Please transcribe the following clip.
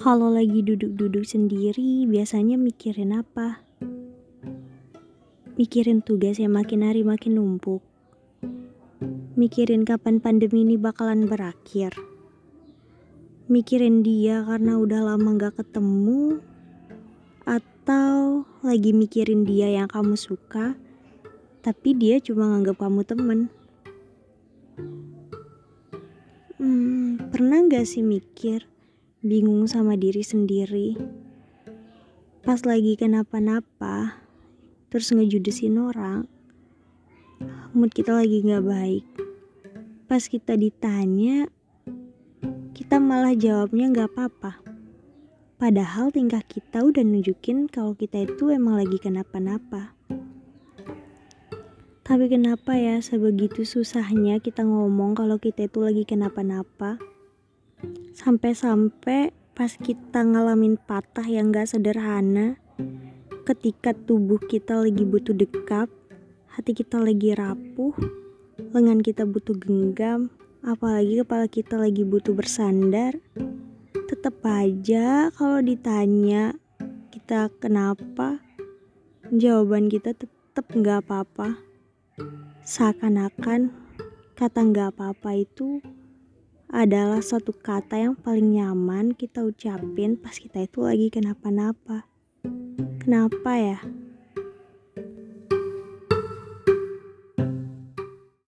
Kalau lagi duduk-duduk sendiri, biasanya mikirin apa? Mikirin tugas yang makin hari makin numpuk. Mikirin kapan pandemi ini bakalan berakhir. Mikirin dia karena udah lama gak ketemu. Atau lagi mikirin dia yang kamu suka, tapi dia cuma nganggap kamu temen. Hmm, pernah gak sih mikir bingung sama diri sendiri. Pas lagi kenapa-napa, terus ngejudesin orang, mood kita lagi gak baik. Pas kita ditanya, kita malah jawabnya gak apa-apa. Padahal tingkah kita udah nunjukin kalau kita itu emang lagi kenapa-napa. Tapi kenapa ya sebegitu susahnya kita ngomong kalau kita itu lagi kenapa-napa? Sampai-sampai pas kita ngalamin patah yang gak sederhana, ketika tubuh kita lagi butuh dekap, hati kita lagi rapuh, lengan kita butuh genggam, apalagi kepala kita lagi butuh bersandar, tetap aja kalau ditanya kita kenapa, jawaban kita tetap gak apa-apa. Seakan-akan kata gak apa-apa itu adalah satu kata yang paling nyaman kita ucapin pas kita itu lagi kenapa-napa. Kenapa ya?